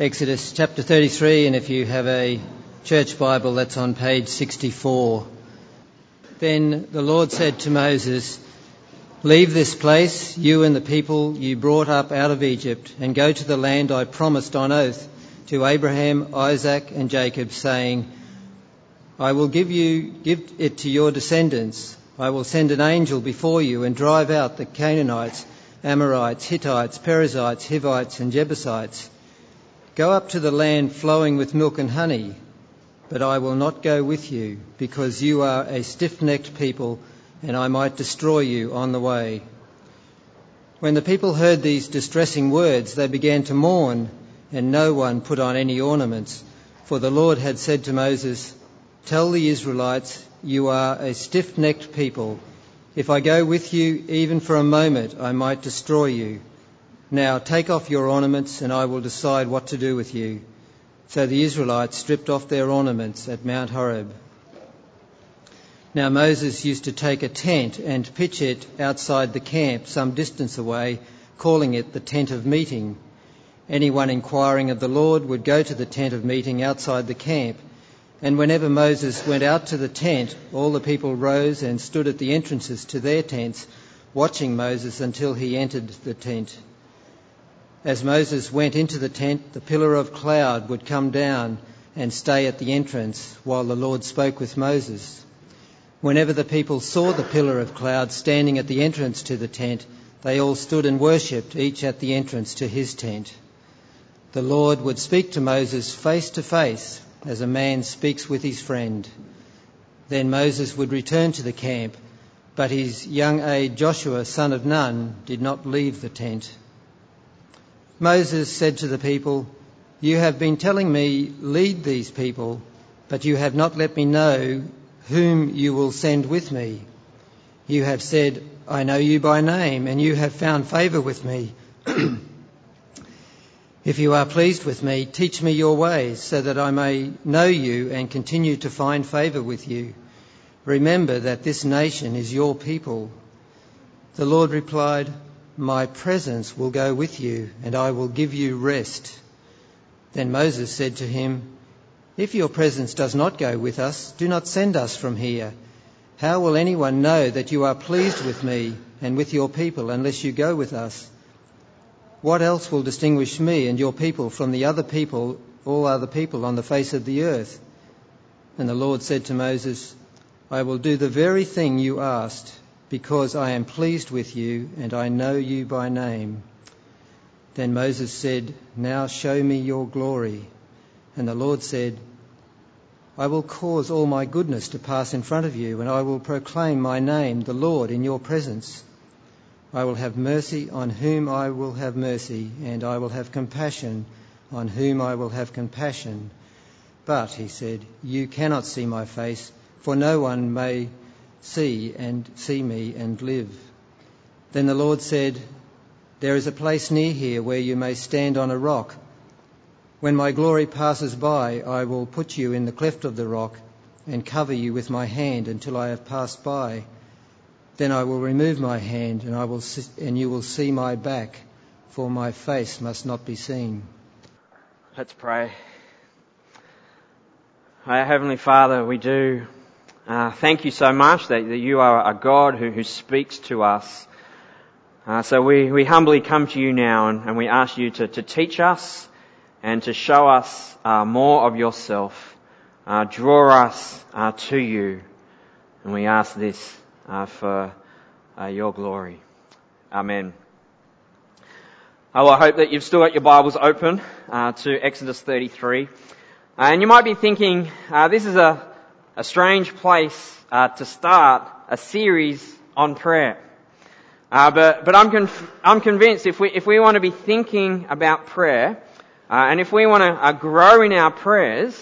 Exodus chapter 33, and if you have a church Bible, that's on page 64. Then the Lord said to Moses, Leave this place, you and the people you brought up out of Egypt, and go to the land I promised on oath to Abraham, Isaac, and Jacob, saying, I will give you give it to your descendants. I will send an angel before you and drive out the Canaanites, Amorites, Hittites, Perizzites, Hivites, and Jebusites Go up to the land flowing with milk and honey, but I will not go with you, because you are a stiff necked people, and I might destroy you on the way. When the people heard these distressing words, they began to mourn, and no one put on any ornaments. For the Lord had said to Moses, Tell the Israelites, you are a stiff necked people. If I go with you even for a moment, I might destroy you. Now take off your ornaments, and I will decide what to do with you. So the Israelites stripped off their ornaments at Mount Horeb. Now Moses used to take a tent and pitch it outside the camp some distance away, calling it the tent of meeting. Anyone inquiring of the Lord would go to the tent of meeting outside the camp. And whenever Moses went out to the tent, all the people rose and stood at the entrances to their tents, watching Moses until he entered the tent. As Moses went into the tent, the pillar of cloud would come down and stay at the entrance while the Lord spoke with Moses. Whenever the people saw the pillar of cloud standing at the entrance to the tent, they all stood and worshipped, each at the entrance to his tent. The Lord would speak to Moses face to face, as a man speaks with his friend. Then Moses would return to the camp, but his young aide Joshua, son of Nun, did not leave the tent. Moses said to the people, You have been telling me, lead these people, but you have not let me know whom you will send with me. You have said, I know you by name, and you have found favour with me. if you are pleased with me, teach me your ways, so that I may know you and continue to find favour with you. Remember that this nation is your people. The Lord replied, my presence will go with you, and I will give you rest. Then Moses said to him, If your presence does not go with us, do not send us from here. How will anyone know that you are pleased with me and with your people unless you go with us? What else will distinguish me and your people from the other people, all other people on the face of the earth? And the Lord said to Moses, I will do the very thing you asked because I am pleased with you and I know you by name. Then Moses said, Now show me your glory. And the Lord said, I will cause all my goodness to pass in front of you, and I will proclaim my name, the Lord, in your presence. I will have mercy on whom I will have mercy, and I will have compassion on whom I will have compassion. But, he said, you cannot see my face, for no one may see and see me and live. Then the Lord said, There is a place near here where you may stand on a rock. When my glory passes by, I will put you in the cleft of the rock and cover you with my hand until I have passed by. Then I will remove my hand and I will and you will see my back, for my face must not be seen. Let's pray. Our Heavenly Father, we do uh, thank you so much that, that you are a God who, who speaks to us. Uh, so we, we humbly come to you now and, and we ask you to, to teach us and to show us uh, more of yourself. Uh, draw us uh, to you. And we ask this uh, for your glory. Amen. Oh, I hope that you've still got your Bibles open to Exodus 33. and you might be thinking, this is a a strange place uh, to start a series on prayer. Uh, but but I'm conf- I'm convinced if we if we want to be thinking about prayer, uh, and if we want to uh, grow in our prayers,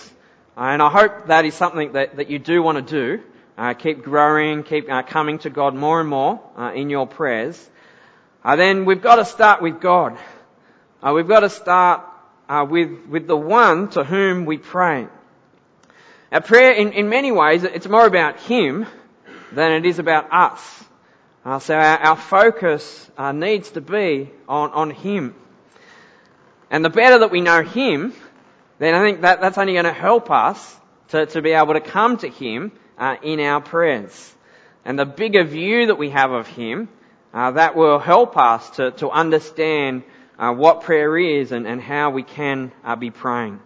uh, and I hope that is something that, that you do want to do, uh, keep growing, keep coming to God more and more in your prayers, then we've got to start with God. we've got to start with with the one to whom we pray. Our prayer, in, in many ways, it's more about Him than it is about us. Uh, so our, our focus uh, needs to be on, on Him. And the better that we know Him, then I think that, that's only going to help us to, to be able to come to Him uh, in our prayers. And the bigger view that we have of Him, uh, that will help us to, to understand uh, what prayer is and, and how we can uh, be praying.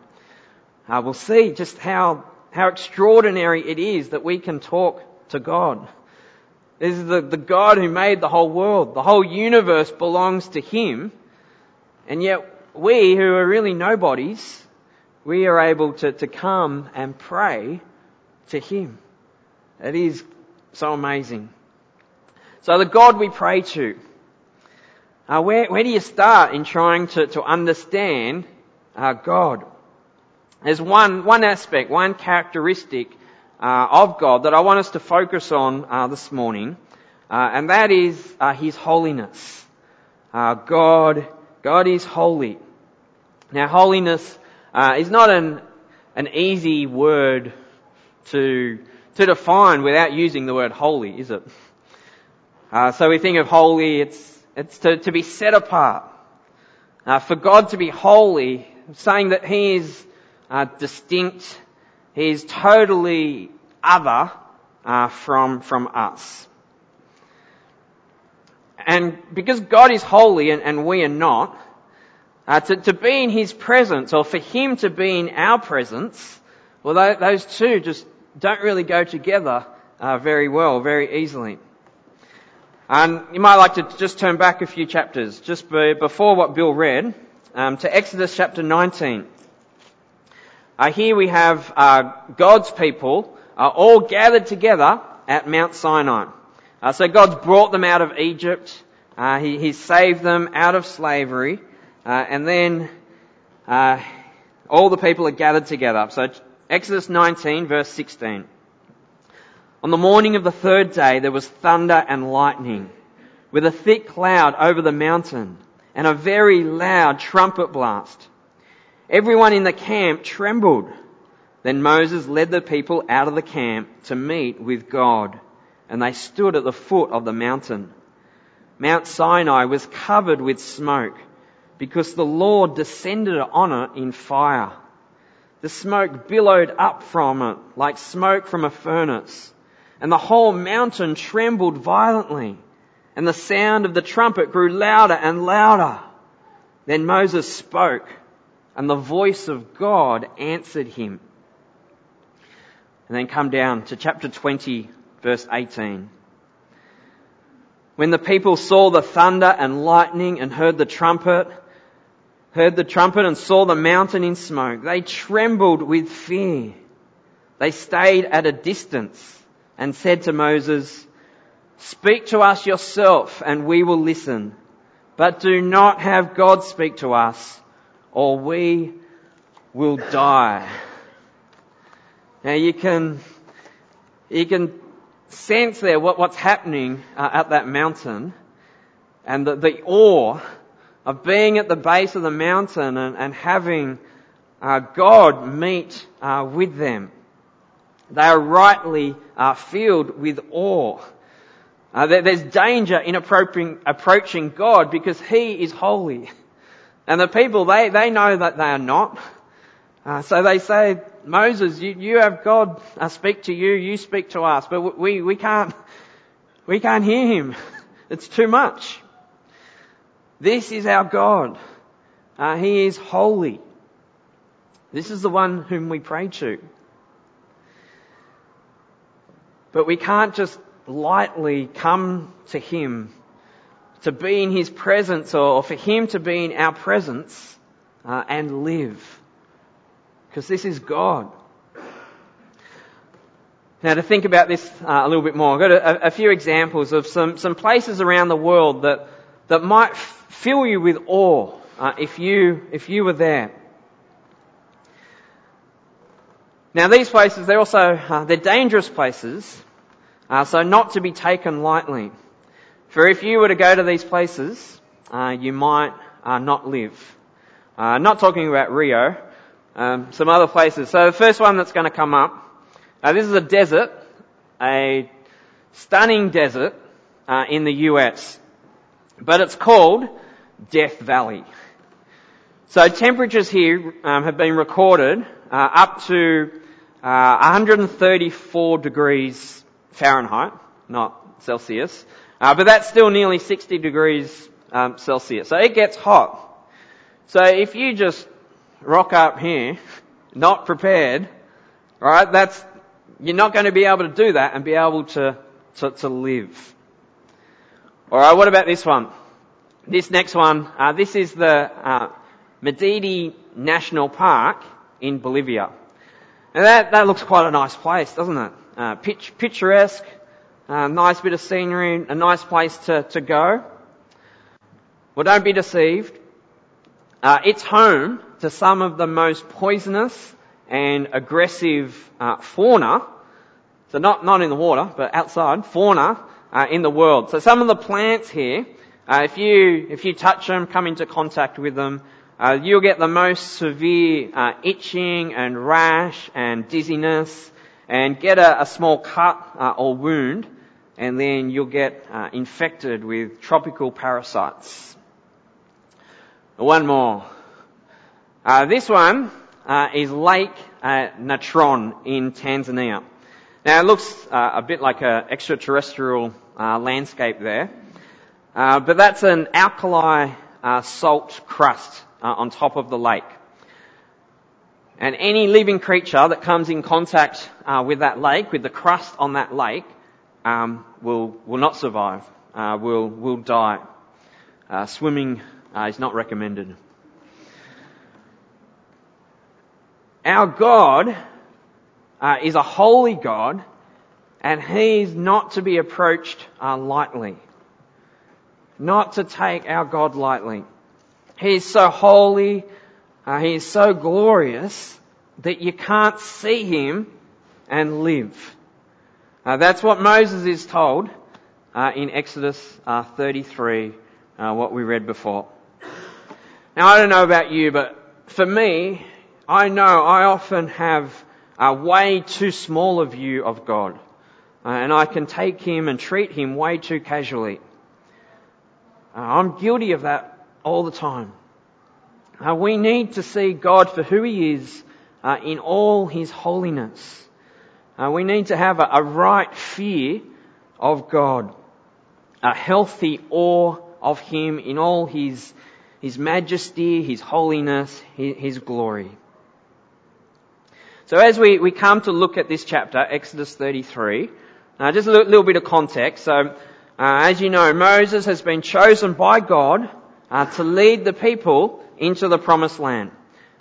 We'll see just how, how extraordinary it is that we can talk to God. This is the, the God who made the whole world. The whole universe belongs to Him. And yet we who are really nobodies, we are able to, to come and pray to Him. It is so amazing. So the God we pray to, uh, where, where do you start in trying to, to understand uh, God? There's one, one aspect, one characteristic uh, of God that I want us to focus on uh, this morning, uh, and that is uh, His holiness. God, God is holy. Now, holiness is not an an easy word to to define without using the word holy, is it? Uh, so we think of holy, it's, it's to, to be set apart. Uh, for God to be holy, saying that He is uh, distinct, He is totally other uh, from, from us. And because God is holy and, and we are not, uh, to, to be in His presence or for Him to be in our presence, well, those two just don't really go together uh, very well, very easily. And you might like to just turn back a few chapters, just before what Bill read, um, to Exodus chapter 19. Uh, here we have uh, God's people uh, all gathered together at Mount Sinai. Uh, so God's brought them out of Egypt. Uh, he, he, saved them out of slavery, uh, and then all the people are gathered together. So Exodus 19 verse 16. On the morning of the third day there was thunder and lightning with a thick cloud over the mountain and a very loud trumpet blast. Everyone in the camp trembled. Then Moses led the people out of the camp to meet with God and they stood at the foot of the mountain. Mount Sinai was covered with smoke because the Lord descended on it in fire. The smoke billowed up from it like smoke from a furnace, and the whole mountain trembled violently, and the sound of the trumpet grew louder and louder. Then Moses spoke, and the voice of God answered him. And then come down to chapter 20, verse 18. When the people saw the thunder and lightning and heard the trumpet, heard the trumpet and saw the mountain in smoke. They trembled with fear. They stayed at a distance and said to Moses, Speak to us yourself and we will listen. But do not have God speak to us or we will die. Now you can, you can sense there what, what's happening uh, at that mountain and the, the awe of being at the base of the mountain and, and having uh, God meet uh, with them. They are rightly uh, filled with awe. Uh, there's danger in approaching God because He is holy. And the people, they, they know that they are not. Uh, so they say, Moses, you, you have God uh, speak to you, you speak to us, but we, we can't, we can't hear Him. It's too much. This is our God. Uh, he is holy. This is the one whom we pray to. But we can't just lightly come to Him to be in His presence or for Him to be in our presence uh, and live. Because this is God. Now to think about this uh, a little bit more, I've got a, a few examples of some, some places around the world that, that might fill you with awe uh, if you if you were there. Now these places they're also uh, they're dangerous places, uh, so not to be taken lightly. For if you were to go to these places, uh, you might uh, not live. Uh, not talking about Rio, um, some other places. So the first one that's going to come up, this is a desert, a stunning desert in the US, but it's called Death Valley. So temperatures here um, have been recorded uh, up to uh, 134 degrees Fahrenheit, not Celsius, uh, but that's still nearly 60 degrees um, Celsius. So it gets hot. So if you just rock up here, not prepared, right, that's, you're not going to be able to do that and be able to, to, to live. Alright, what about this one? This next one, uh, this is the uh, Madidi National Park in Bolivia. And that, that looks quite a nice place, doesn't it? Uh, pitch, picturesque, uh, nice bit of scenery, a nice place to, to go. Well, don't be deceived. Uh, it's home to some of the most poisonous and aggressive uh, fauna. So not not in the water, but outside fauna uh, in the world. So some of the plants here, uh, if you if you touch them, come into contact with them, uh, you'll get the most severe uh, itching and rash and dizziness, and get a, a small cut or wound, and then you'll get infected with tropical parasites. One more. Uh, this one uh, is Lake uh, Natron in Tanzania. Now it looks uh, a bit like an extraterrestrial uh, landscape there, uh, but that's an alkali salt crust on top of the lake. And any living creature that comes in contact with that lake, with the crust on that lake, um, will will not survive. will will die. swimming uh, is not recommended. Our God uh, is a holy God, and He is not to be approached uh, lightly. Not to take our God lightly. He is so holy, uh, He is so glorious that you can't see Him and live. Uh, that's what Moses is told uh, in Exodus 33, what we read before. Now I don't know about you, but for me, I know I often have a way too small a view of God. Uh, and I can take Him and treat Him way too casually. Uh, I'm guilty of that all the time. Uh, we need to see God for who He is uh, in all His holiness. Uh, we need to have a, a right fear of God, a healthy awe of Him in all His his majesty, His holiness, His glory. So as we, we come to look at this chapter, Exodus 33, uh, just a little, little, bit of context. So, uh, as you know, Moses has been chosen by God uh, to lead the people into the promised land.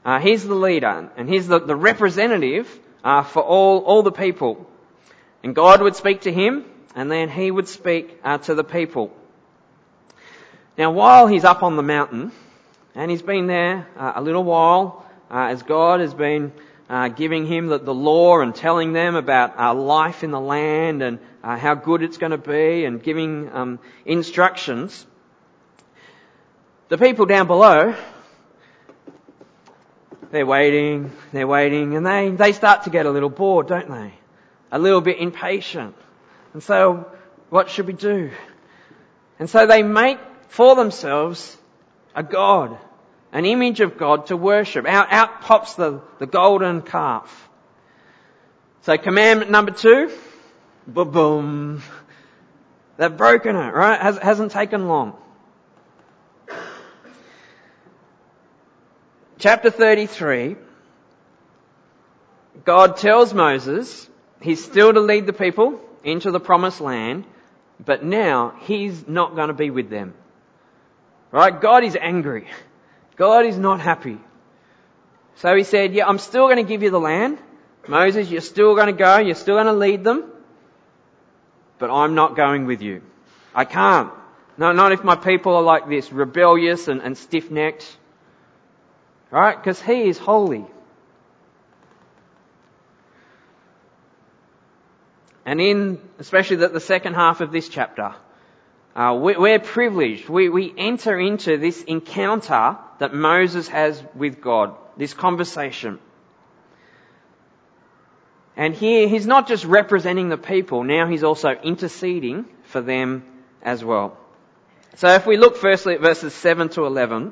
Uh, he's the leader, and he's the, the representative uh, for all, all the people. And God would speak to him, and then he would speak uh, to the people. Now, while he's up on the mountain, and he's been there uh, a little while, uh, as God has been uh, giving him the, the, law and telling them about uh, life in the land and how good it's going to be and giving um, instructions, the people down below, they're waiting, they're waiting, and they, they start to get a little bored, don't they? A little bit impatient. And so, what should we do? And so they make for themselves a God, an image of God to worship. Out, out pops the, the golden calf. So commandment number two, boom. They've broken it, right? Has, hasn't taken long. Chapter 33, God tells Moses he's still to lead the people into the promised land, but now he's not going to be with them. Right? God is angry. God is not happy. So he said, yeah, I'm still going to give you the land. Moses, you're still going to go. You're still going to lead them. But I'm not going with you. I can't. No, not if my people are like this, rebellious and, and stiff-necked. Right? Because he is holy. And in, especially the, the second half of this chapter, uh, we're privileged. We, we enter into this encounter that Moses has with God, this conversation. And here, he's not just representing the people, now he's also interceding for them as well. So if we look firstly at verses 7 to 11,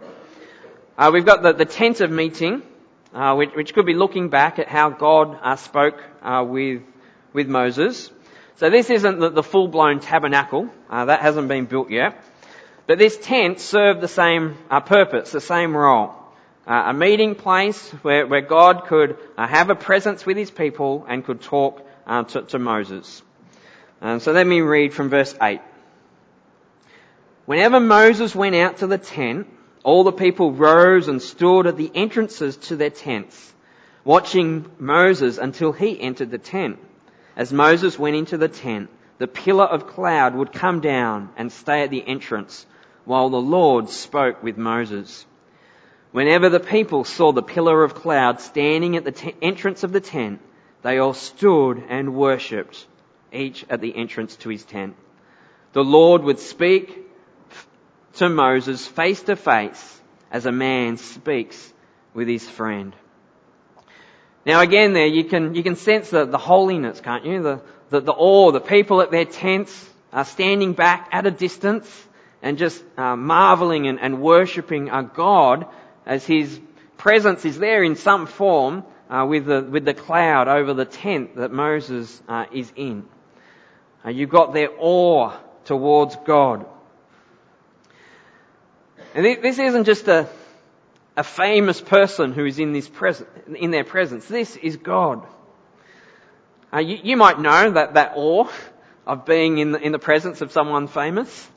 Uh, we've got the, the tent of meeting, uh, which, which, could be looking back at how God uh, spoke uh, with, with Moses. So this isn't the, the full-blown tabernacle. Uh, that hasn't been built yet. But this tent served the same uh, purpose, the same role. a meeting place where, where God could have a presence with his people and could talk to, to, Moses. Um, so let me read from verse 8. Whenever Moses went out to the tent, all the people rose and stood at the entrances to their tents, watching Moses until he entered the tent. As Moses went into the tent, the pillar of cloud would come down and stay at the entrance while the Lord spoke with Moses. Whenever the people saw the pillar of cloud standing at the entrance of the tent, they all stood and worshipped, each at the entrance to his tent. The Lord would speak to Moses face to face as a man speaks with his friend. Now again there, you can, you can sense the, the holiness, can't you? The, the, the awe, the people at their tents are standing back at a distance and just uh, marveling and, and worshipping a God as his presence is there in some form uh, with, the, with the cloud over the tent that Moses uh, is in. Uh, you've got their awe towards God. And this isn't just a, a famous person who is in, this present, in their presence. This is God. Uh, you, you, might know that, that awe of being in the, in the presence of someone famous.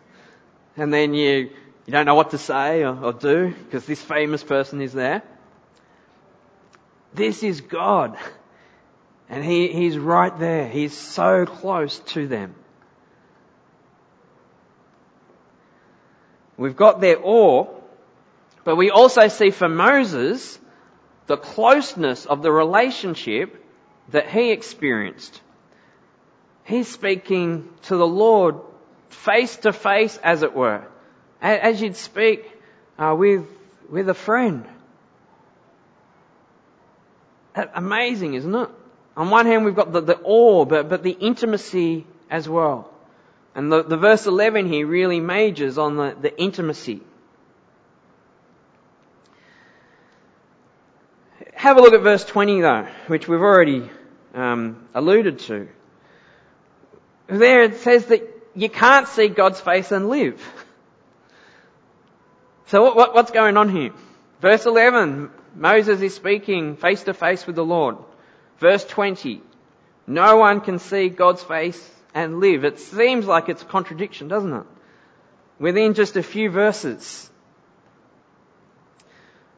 And then you, you don't know what to say or, or do because this famous person is there. This is God. And he, He's right there. He's so close to them. We've got their awe, but we also see for Moses the closeness of the relationship that he experienced. He's speaking to the Lord face to face, as it were, as you'd speak uh, with, with a friend. Amazing, isn't it? On one hand, we've got the, the awe, but, but the intimacy as well. And the, the verse 11 here really majors on the, the intimacy. Have a look at verse 20 though, which we've already um, alluded to. There it says that you can't see God's face and live. So what, what, what's going on here? Verse 11, Moses is speaking face to face with the Lord. Verse 20, no one can see God's face and live. It seems like it's a contradiction, doesn't it? Within just a few verses.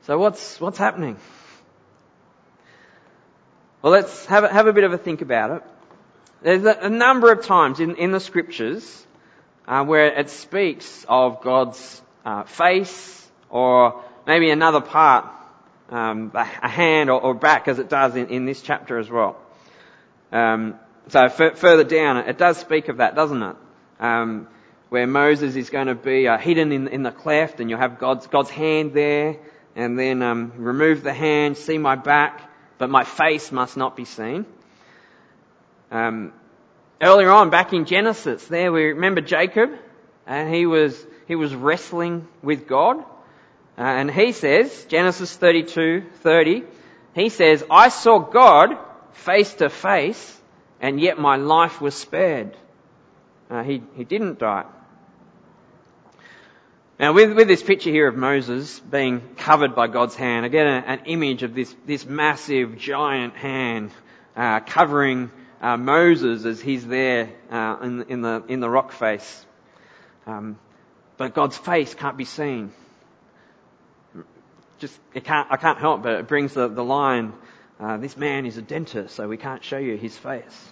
So what's, what's happening? Well, let's have a, have a bit of a think about it. There's a, a number of times in, in the scriptures uh, where it speaks of God's uh, face or maybe another part, um, a hand or, or, back as it does in, in this chapter as well. Um, so f- further down, it does speak of that, doesn't it? Um, where Moses is going to be uh, hidden in, in the cleft, and you'll have God's God's hand there, and then um, remove the hand, see my back, but my face must not be seen. Um, earlier on, back in Genesis, there we remember Jacob, and he was he was wrestling with God, uh, and he says Genesis 32:30, he says, "I saw God face to face." And yet my life was spared. Uh, he, he didn't die. Now, with, with this picture here of Moses being covered by God's hand, I get a, an image of this, this massive, giant hand uh, covering uh, Moses as he's there uh, in, in, the, in the rock face. Um, but God's face can't be seen. Just, it can't, I can't help but it brings the, the line, uh, this man is a dentist, so we can't show you his face.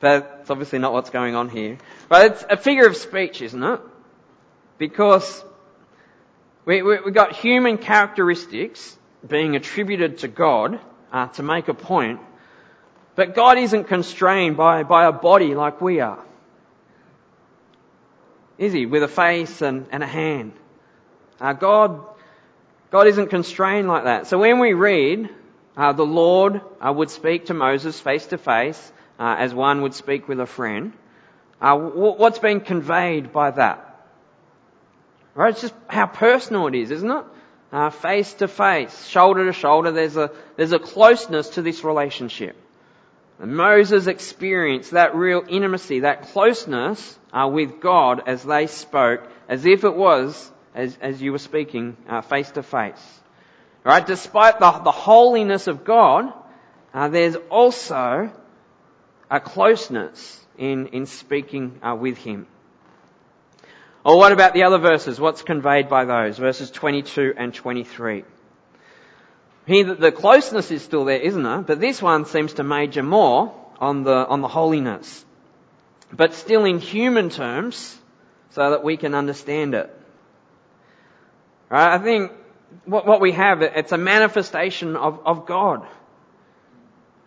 But it's obviously not what's going on here. But it's a figure of speech, isn't it? Because we, we, we got human characteristics being attributed to God uh, to make a point, but God isn't constrained by, by a body like we are. Is he? With a face and, and a hand. Uh, God, God isn't constrained like that. So when we read, uh, the Lord uh, would speak to Moses face to face, as one would speak with a friend. Uh, what's being conveyed by that? Right? It's just how personal it is, isn't it? face to face, shoulder to shoulder. There's a, there's a closeness to this relationship. And Moses experienced that real intimacy, that closeness uh, with God as they spoke, as if it was as, as you were speaking face to face. Right? Despite the, the holiness of God, uh, there's also a closeness in, in speaking uh, with Him. Or what about the other verses? What's conveyed by those? Verses 22 and 23. Here, the closeness is still there, isn't it? But this one seems to major more on the, on the holiness. But still in human terms, so that we can understand it. Right? I think what, what we have, it's a manifestation of, of God,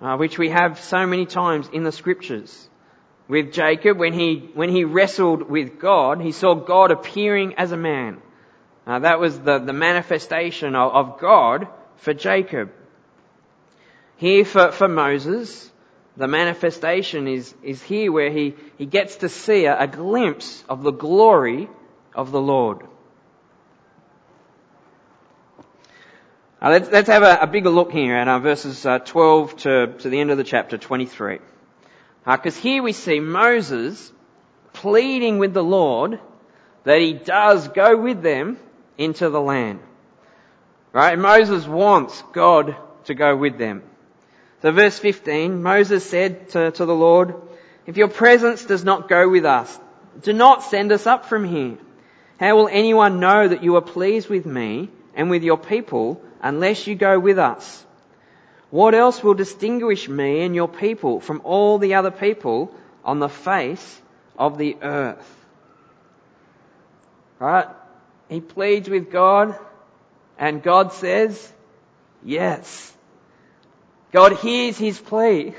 uh, which we have so many times in the scriptures with Jacob, when he, when he wrestled with God, he saw God appearing as a man. Uh, that was the, the manifestation of, of God for Jacob. Here for, for Moses, the manifestation is, is here where he, he gets to see a, a glimpse of the glory of the Lord. Uh, let's, let's have a, a, bigger look here at our verses uh, 12 to, to the end of the chapter 23. Because uh, here we see Moses pleading with the Lord that he does go with them into the land. Right? Moses wants God to go with them. So verse 15, Moses said to, to the Lord, if your presence does not go with us, do not send us up from here. How will anyone know that you are pleased with me and with your people unless you go with us? What else will distinguish me and your people from all the other people on the face of the earth? Right? He pleads with God and God says, yes. God hears his plea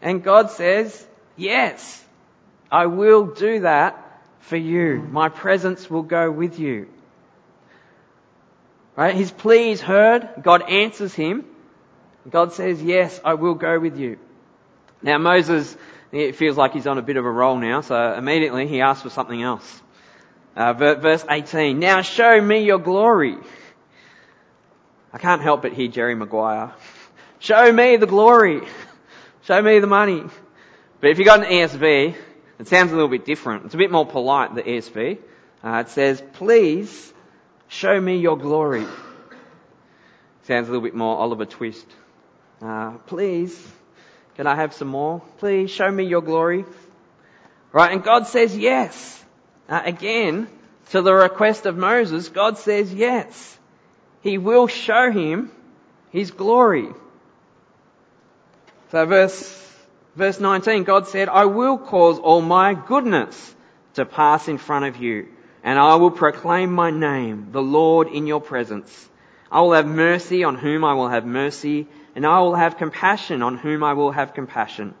and God says, yes, I will do that for you. My presence will go with you. Right? His plea is heard. God answers him God says, yes, I will go with you. Now Moses, it feels like he's on a bit of a roll now, so immediately he asks for something else. Uh, verse 18, now show me your glory. I can't help but hear Jerry Maguire. Show me the glory. Show me the money. But if you've got an ESV, it sounds a little bit different. It's a bit more polite, the ESV. Uh, it says, please show me your glory. Sounds a little bit more Oliver Twist. Uh, please, can I have some more? Please show me your glory. Right? And God says yes. Uh, again, to the request of Moses, God says yes. He will show him his glory. So verse, verse 19, God said, I will cause all my goodness to pass in front of you, and I will proclaim my name, the Lord, in your presence. I will have mercy on whom I will have mercy, and I will have compassion on whom I will have compassion.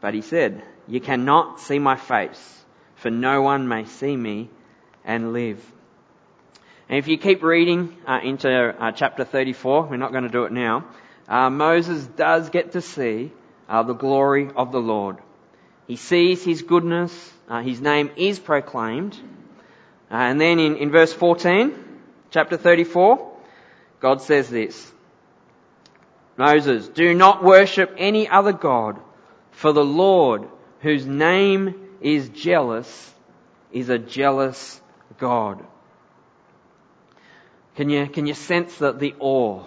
But he said, You cannot see my face, for no one may see me and live. And if you keep reading uh, into uh, chapter 34, we're not going to do it now, uh, Moses does get to see uh, the glory of the Lord. He sees his goodness, uh, his name is proclaimed. Uh, and then in, in verse 14, chapter 34, God says this Moses, do not worship any other God, for the Lord, whose name is jealous, is a jealous God. Can you, can you sense that the awe?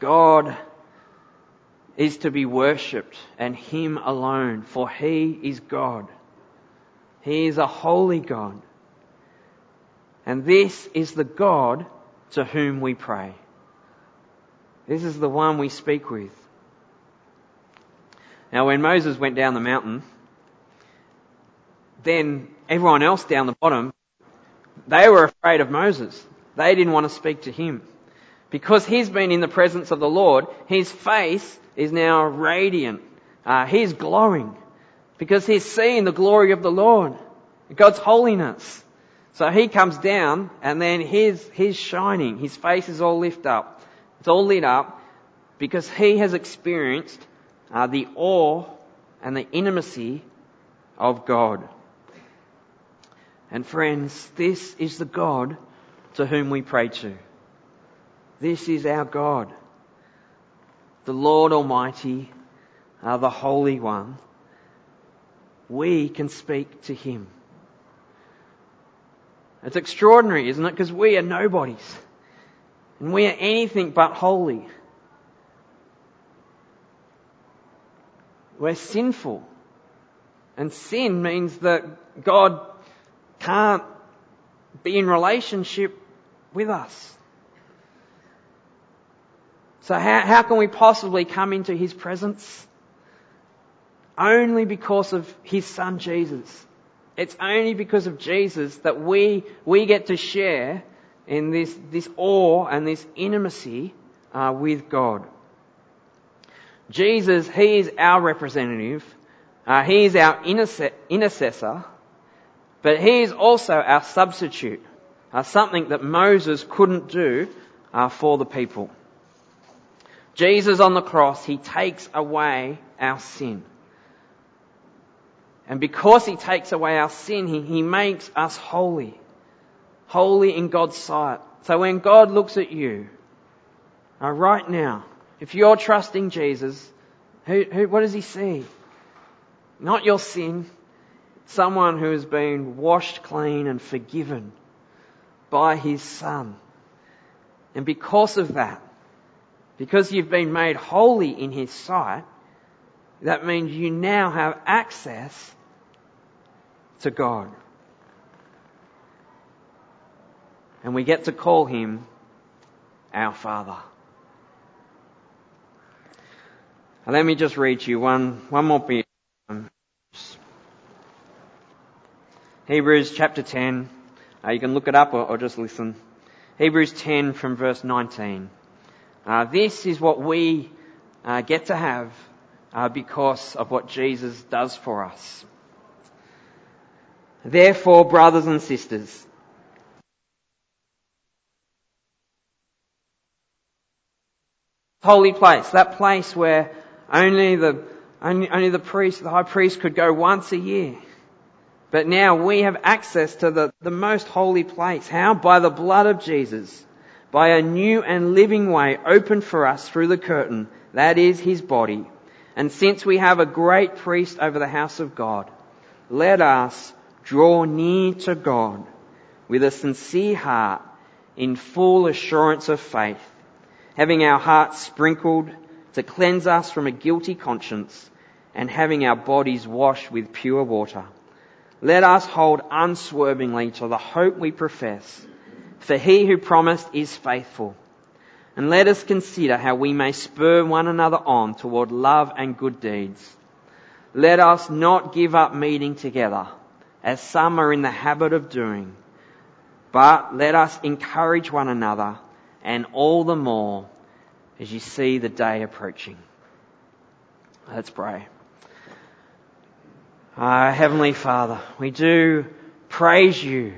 God is to be worshipped and Him alone, for He is God. He is a holy God. And this is the God to whom we pray. This is the one we speak with. Now, when Moses went down the mountain, then everyone else down the bottom, they were afraid of Moses. They didn't want to speak to him. Because he's been in the presence of the Lord, his face is now radiant. Uh, he's glowing. Because he's seeing the glory of the Lord. God's holiness. So he comes down and then he's, he's shining. His face is all lifted up. It's all lit up because he has experienced uh, the awe and the intimacy of God. And friends, this is the God to whom we pray to. This is our God, the Lord Almighty, uh, the Holy One. We can speak to Him. It's extraordinary, isn't it? Because we are nobodies. And we are anything but holy. We're sinful. And sin means that God can't be in relationship with us. So how, how can we possibly come into His presence? Only because of His Son Jesus. It's only because of Jesus that we, we get to share in this, this awe and this intimacy uh, with God. Jesus, He is our representative. Uh, he is our intercessor, but He is also our substitute, uh, something that Moses couldn't do uh, for the people. Jesus on the cross, He takes away our sin. And because He takes away our sin, He, he makes us holy. Holy in God's sight. So when God looks at you, uh, right now, if you're trusting Jesus, who, who, what does He see? Not your sin, someone who has been washed clean and forgiven by His Son. And because of that, because you've been made holy in His sight, that means you now have access to God. And we get to call Him our Father. Now let me just read you one, one more bit. Hebrews chapter 10. Uh, you can look it up or, or, just listen. Hebrews 10 from verse 19. Uh, this is what we uh, get to have uh, because of what Jesus does for us. Therefore, brothers and sisters, holy place, that place where only the, only, only the priest, the high priest could go once a year. But now we have access to the, the most holy place. How? By the blood of Jesus. By a new and living way opened for us through the curtain. That is his body. And since we have a great priest over the house of God, let us draw near to God with a sincere heart in full assurance of faith, having our hearts sprinkled to cleanse us from a guilty conscience and having our bodies washed with pure water. Let us hold unswervingly to the hope we profess, for he who promised is faithful. And let us consider how we may spur one another on toward love and good deeds. Let us not give up meeting together as some are in the habit of doing. But let us encourage one another, and all the more as you see the day approaching. Let's pray. Uh, Heavenly Father, we do praise you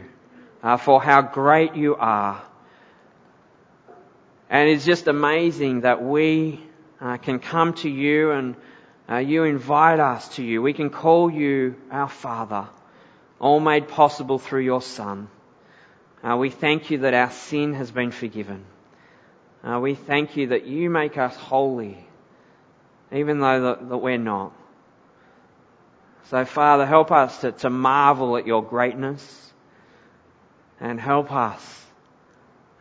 uh, for how great you are. And it's just amazing that we uh, can come to you and uh, you invite us to you. We can call you our Father all made possible through your Son. Uh, we thank you that our sin has been forgiven. Uh, we thank you that you make us holy, even though that, that we're not. So, Father, help us to, to marvel at your greatness and help us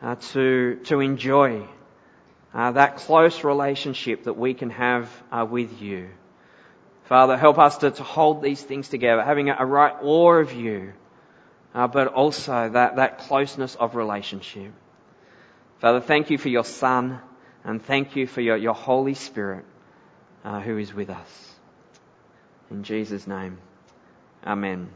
uh, to, to enjoy uh, that close relationship that we can have uh, with you. Father, help us to, to hold these things together, having a, right awe of you, uh, but also that, that closeness of relationship. Father, thank you for your Son, and thank you for your, your Holy Spirit uh, who is with us. In Jesus' name, Amen.